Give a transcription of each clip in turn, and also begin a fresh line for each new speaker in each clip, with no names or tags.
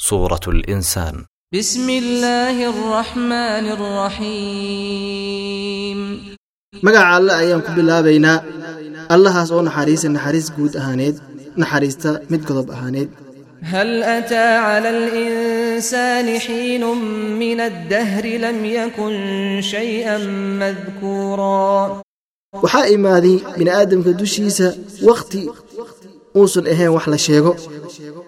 سورة الإنسان
بسم الله الرحمن الرحيم
magaca alle ayaan ku bilaabaynaa allahaas oo naxariisa naxariis guud ahaaneed naxariista mid godob ahaaneed
هل أتى على الإنسان حين من الدهر لم يكن شيئا مذكورا
waxaa imaaday bini'aadamka dushiisa wakhti uusan ahayn wax la sheego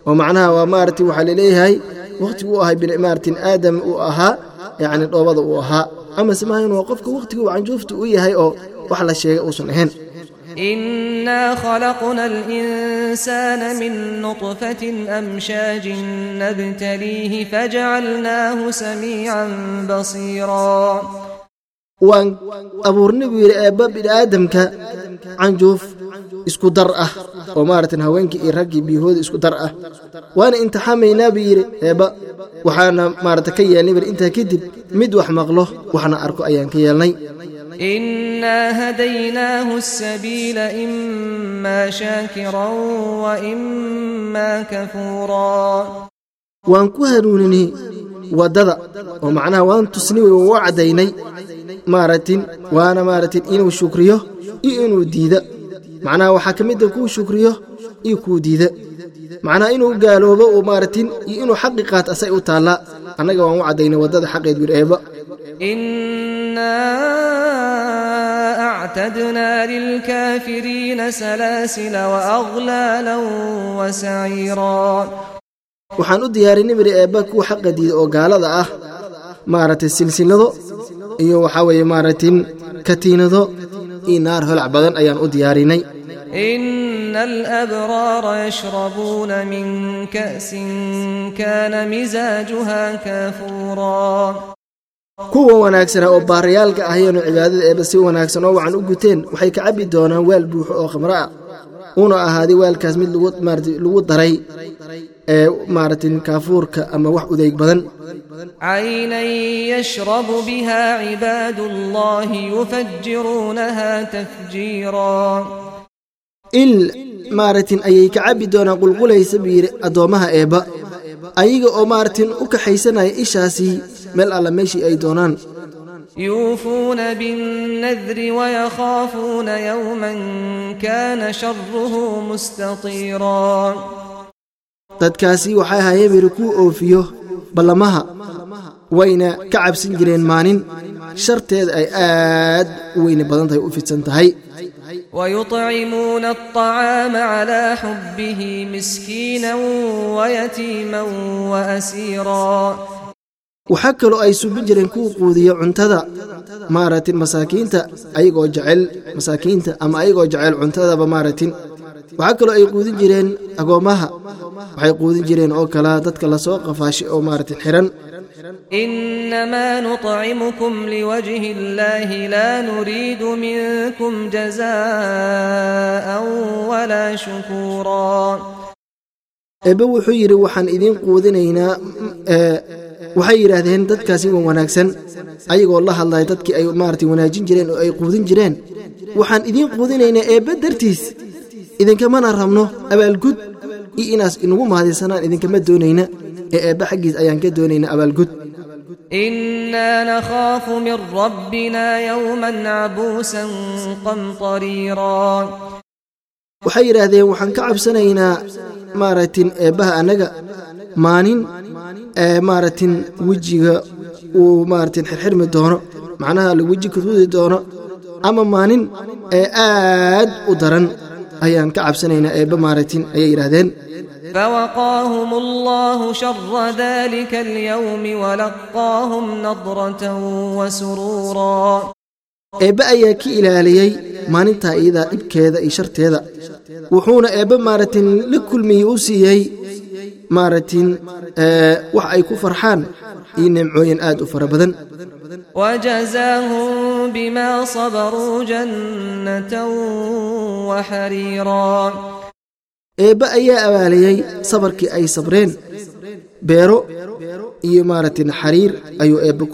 oo macnaha waa maaragtay waxaa laleeyahay wakhti uu ahay maaragtin aadam uu ahaa yacni dhoobada uu ahaa ama semahayn waa qofka wakhtiga uu canjuufta u yahay oo wax la sheega uusan ahayn
إنا خلقنا الإنسان من نطفة أمشاج نبتليه فجعلناه سميعا بصيرا
waan abuurnay buu yidhi eebba bini'aadamka canjuuf isku dar ah oo maaragtan haweenkii iyo raggii biyahooda isku dar ah waana imtixaamaynaa buu yidhi eebba waxaana maaragta ka yeelnay bal intaa kadib mid wax maqlo waxna arko ayaan ka yeelnay
إنا هديناه السبيل إما شاكرا وإما كفورا
waan ku hanuuninay waddada oo macnaha waan tusnay waan u caddaynay maaragtin waana maaragtin inuu shukriyo iyo inuu diida macnaha waxaa ka mid a kuu shukriyo iyo kuu diida macnaha inuu gaaloobo oo maaragtin iyo inuu xaqi qaat asay u taallaa annaga waan u caddaynay waddada xaqeed wir eeba
إنا أعتدنا للكافرين سلاسل وأغلالا وسعيرا
waxaan u diyaarinay biri eebba kuwa xaqa diida oo gaalada ah maaragtay silsilado iyo waxaa weeye maaragtin katiinado iyo naar holac badan ayaan u diyaarinay
إن الأبرار يشربون من كأس كان مزاجها كافورا
kuwa wanaagsana oo baarayaalka ahayanu cibaadada eebba si wanaagsan oo wacan u guteen waxay ka cabbi doonaan weel buuxo oo khamro ah una ahaaday waalkaas mid lagu daray ee maarata kaafuurka ama wax udeeg badan.
Caynan yashrabu biha cibaadu llahi yufajiruunaha tafjiira
in maaratin ayay ka cabbi doonaan qulqulaysa buu yidhi addoommaha eebba ayaga oo maaratin u kaxaysanaya ishaasi meel alla meeshii ay doonaan.
يوفون بالنذر ويخافون يوما كان شره مستطيرا
dadkaasi waxay ahaayeen biri kuu oofiyo ballamaha wayna ka cabsan jireen maalin sharteeda ay aad u weyne badan tahay u fidsan tahay
ويطعمون الطعام على حبه مسكينا ويتيما وأسيرا
waxaa kaloo ay suubin jireen kuu quudiya cuntada maarati masaakiinta ayagoo jecel masaakiinta ama ayagoo jecel cuntadaba maaratin waxaa kaloo ay quudin jireen agoommaha waxay quudin jireen oo kala dadka la soo qafaashay oo maaratin xiran.
inamaa nuطcimukum liwajhi illaahi laa nuriidu minkum jazaan walaa shukuura
ebe wuxuu yidhi waxaan idiin quudinaynaa eh, waxay yidhaahdeen dadkaasi waa wanaagsan ayagoo la hadlaya dadkii ay maarata wanaajin jireen oo ay quudin jireen. Waxaan idiin quudinaynaa eebbe dartiis. Idinkamana rabno abaalgud iyo inaas inugu mahadinsanaan idinkama doonayna. Ee eebbe xaggiis ayaan ka doonayna abaalgud.
Inaa nakhaafu min rabbina yowman cabuusan qamtariiraa
waxay yidhaahdeen waxaan ka cabsanaynaa maaragtin eebbaha annaga maalin maaratin wejiga uu maaratin xirxirmi doono macnaha la weji kurudi doono ama maalin ee aad u daran ayaan ka cabsanaynaa eebba maaratin ayay yidhaahdeen.
Fawaqaahum allahu shara dalika alyawmi walaqaahum nadratan wa suruura
eebbe ayaa ka ilaaliyey maalintaa iyadaa dhibkeeda iyo sharteeda. Wuxuuna eebbe maaratin la kulmiyey u siiyey maaratin eh, wax ay ku farxaan iyo neemcooyin aad u fara badan.
wjazaahum bima sabaruu jannatan waxariira
eebbe ayaa abaalayey sabarkii ay sabreen. Beero iyo maaratin xariir ayuu eebbe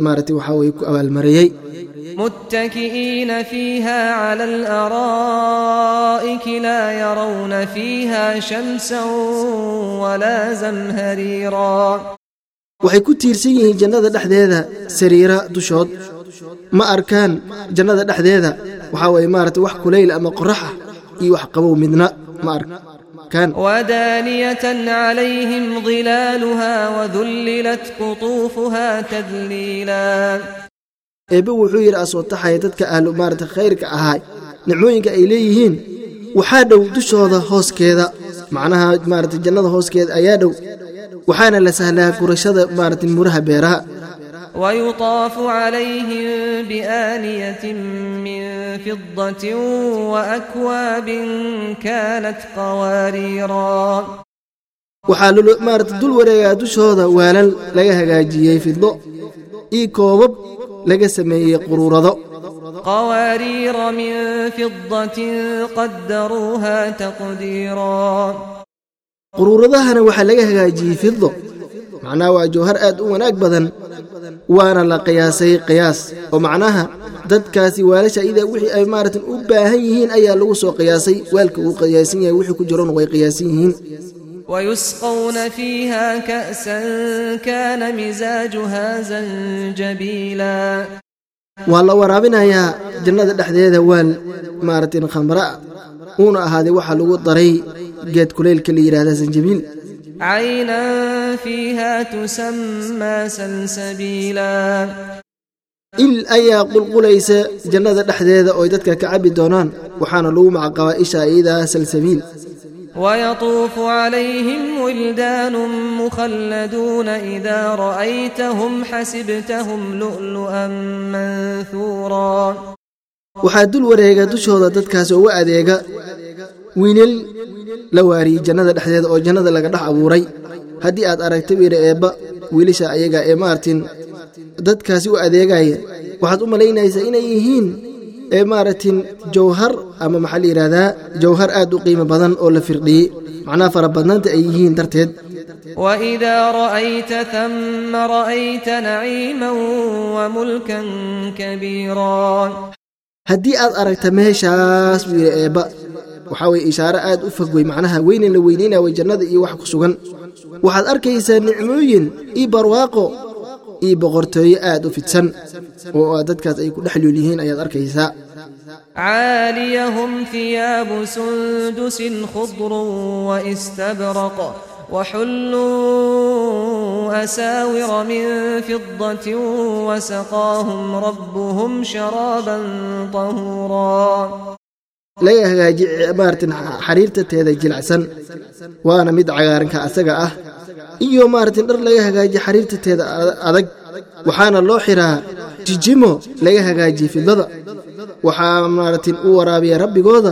maarati waxaa weye ku abaalmarayey
متكئين فيها على الأرائك لا يرون فيها شمسا ولا زمهريرا
waxay ku tiirsan yihiin jannada dhexdeeda sariira dushood ma arkaan jannada dhexdeeda waxaa waye maaragtay wax kulayl ama qorax ah iyo wax qabow midna ma arkaan
ودانية عليهم ظلالها وذللت قطوفها تذليلا
eebbe wuxuu yidhi asootaxaya dadka ahlu maarata khayrka ahaa nicmooyinka ay leeyihiin waxaa dhow dushooda hooskeeda macnaha maarata jannada hooskeeda ayaa dhow waxaana la sahlaa gurashada maarata muraha beeraha.
wyuطaafu calayhim biaaniyatin min fidatin waakwaabin kaanat qawaariira
waxaa maarata dul wareegaa dushooda waalal laga hagaajiyey fiddo iyo koobab laga sameeyey quruurado. Quruuradahana waxaa laga hagaajiyey fido macnaha waa jawhar aad u wanaag badan waana la qiyaasay qiyaas. Oo macnaha dadkaasi waalasha idaa wixii ay maaratan u baahan yihiin ayaa lagu soo qiyaasay waalka uu qiyaasan yahay wixii ku jirona way qiyaasan yihiin.
ويسقون فيها كأسا كان مزاجها زنجبيلا
waa la waraabinayaa jannada dhexdeeda waal maaragtin khamra uuna ahaaday waxaa lagu daray geed kuleylka la yidhaahda sanjabiil
عينا فيها تسمى سلسبيلا
il ayaa qulqulaysa jannada dhexdeeda oo ay dadka ka cabbi doonaan waxaana lagu macaqabaa isha iyadaa salsabiil
ويطوف عليهم ولدان مخلدون إذا رأيتهم حسبتهم لؤلؤا منثورا
waxaa dul wareega dushooda dadkaas uga adeega wiilal la waariyey jannada dhexdeeda oo jannada laga dhex abuuray haddii aad aragta wiira eebba wiilasha ayaga ee maartin dadkaasi u adeegaya waxaad u malaynaysaa inay yihiin ee maaragtin jawhar ama maxaa la yidhaahdaa jawhar aad u qiimo badan oo la firdhiyey. Macnaha farabadnaanta ay yihiin darteed.
Waidaa ra'ayta tama ra'ayta naciiman wamulkan kabiiran
haddii aad aragta meeshaas buu yidhi eebba waxaa weye ishaaro aad u fog wey macnaha weynan la weynayna way jannada iyo wax ku sugan. Waxaad arkaysaa nicmooyin iyo barwaaqo iyo boqortooyo aad u fidsan oo dadkaas ay ku dhex luul yihiin ayaad arkaysaa
عاليهم ثياب سندس خضر واستبرق وحلوا أساور من فضة وسقاهم ربهم شرابا طهورا
laga hagaaji maartin xariirta teeda jilicsan waana mid cagaaranka asaga ah iyo maartin dhar laga hagaaji xariirta teeda adag waxaana loo xiraa jijimo laga hagaajiye fidlada waxaa maartin u waraabiya rabbigooda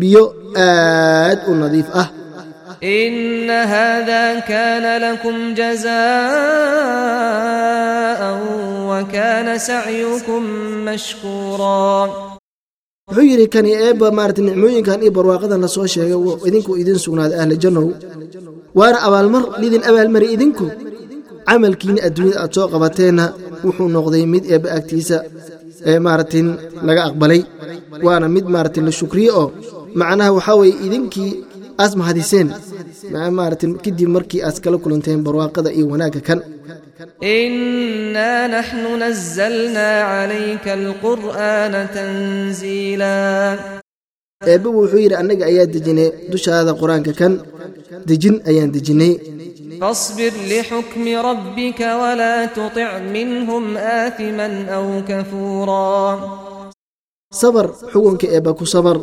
biyo aad u nadiif ah
إن هذا كان لكم جزاء وكان سعيكم مشكورا
wuxuu yidhi kani eebba maarata nicmooyinkan iyo barwaaqadan la soo sheegay wuu idinku idin sugnaaday ahla jannow waana abaalmar lidin abaalmari idinku. Camalkiinni adduunyada aad soo qabateenna wuxuu noqday mid eebba agtiisa ee maaratin laga aqbalay. Waana mid maaratin la shukriye oo macnaha waxaa weeye idinkii aas mahadiseen maaratin kadib markii aad kala kulanteen barwaaqada iyo wanaagga kan
إنا نحن نزلنا عليك القرآن تنزيلا
eebba wuxuu yidhi annaga ayaa dejinay dushaada qur-aanka kan dejin ayaan dejinnay
فاصبر لحكم ربك ولا تطع منهم آثما أو كفورا
sabar xukunka eebba ku sabar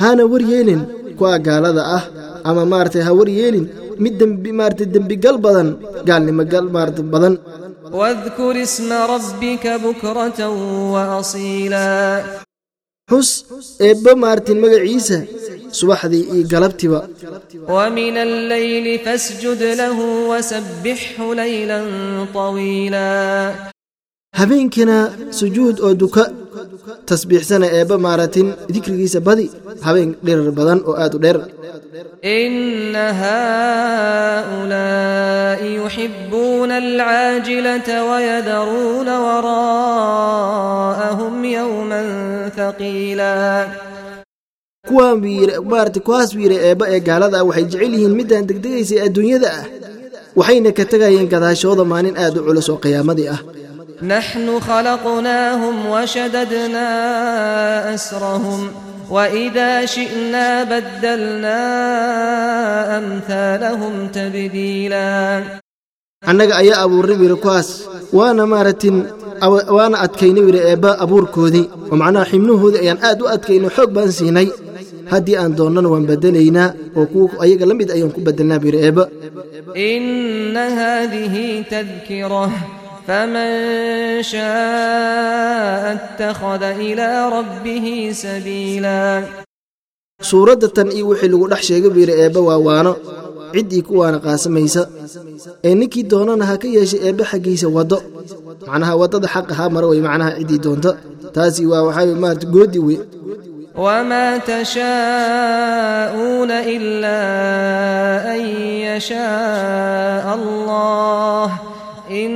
haana war yeelin kuwa gaalada ah ama maaragtay ha war yeelin mid dembi maaragtay dembigal badan gaalnimo gal maaragtay badan
واذكر اسم ربك بكرة وأصيلا
xus eebba maaragtin magaciisa subaxdii iyo galabtiba
ومن الليل فاسجد له وسبحه ليلا طويلا
habeenkina sujuud oo duka tasbiixsana eebba maaratin dikrigiisa badi habeen dhirar badan oo aad u dheer.
Ina haulaai yuxibuuna alcaajilata wayadaruuna
waraa'ahum yowman thaqiila. Kuwaanmaarata kuwaas wiira eebba ee gaalada ah waxay jecel yihiin midaan degdegaysa adduunyada ah waxayna ka tegayeen gadaashooda maalin aad u culus oo qiyaamadii ah.
نحن خلقناهم وشددنا أسرهم وإذا شئنا بدلنا أمثالهم تبديلا
annaga ayaa abuurray buu yidhi kuwaas waana maaratin awa- waana adkaynay buu yidhi eebba abuurkoodii oo macnaha xibnahoodii ayaan aad u adkaynay xoog baan siinay haddii aan doonnana waan beddelaynaa oo kuwa ayaga la mid ayaan ku beddelnaa buu yidhi eebba
إن هذه تذكرة فمن شاء اتخذ إلى ربه سبيلا
suuradda tan iyo wixii lagu dhex sheegay buu yidhi eebba waa waano ciddii ku waana qaasamaysa ee ninkii doonana ha ka yeeshay eebbe xaggiisa waddo macnaha waddada xaqa ha mara wey macnaha ciddii doonta taasi waa waxaa maarata goodi wey
وما تشاءون إلا أن يشاء الله in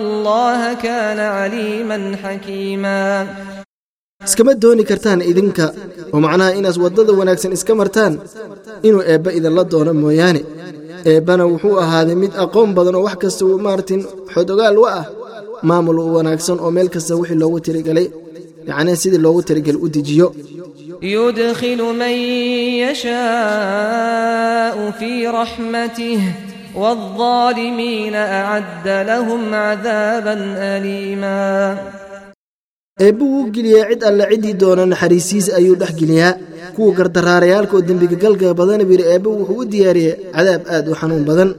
allaha kana caliiman xakiimaa
iskama dooni kartaan idinka oo macnaha inaas waddada wanaagsan iska martaan inuu eebba idinla doono mooyaane. Eebbana wuxuu ahaaday mid aqoon badan oo wax kasta uu maartin xodogaal u ah maamul u wanaagsan oo meel kasta wixii loogu tirigelay yacnii sidii loogu tirigelay u dejiyo.
Yudkhilu man yashaau fii raxmatih والظالمين أعد لهم عذابا أليما
eebba wuu geliyaa cid alle ciddii doona naxariisiisa ayuu dhex geliyaa kuwa gardaraarayaalka oo dembiga galga badana buu yidhi eebba wuxuu u diyaariyey cadaab aad u xanuun badan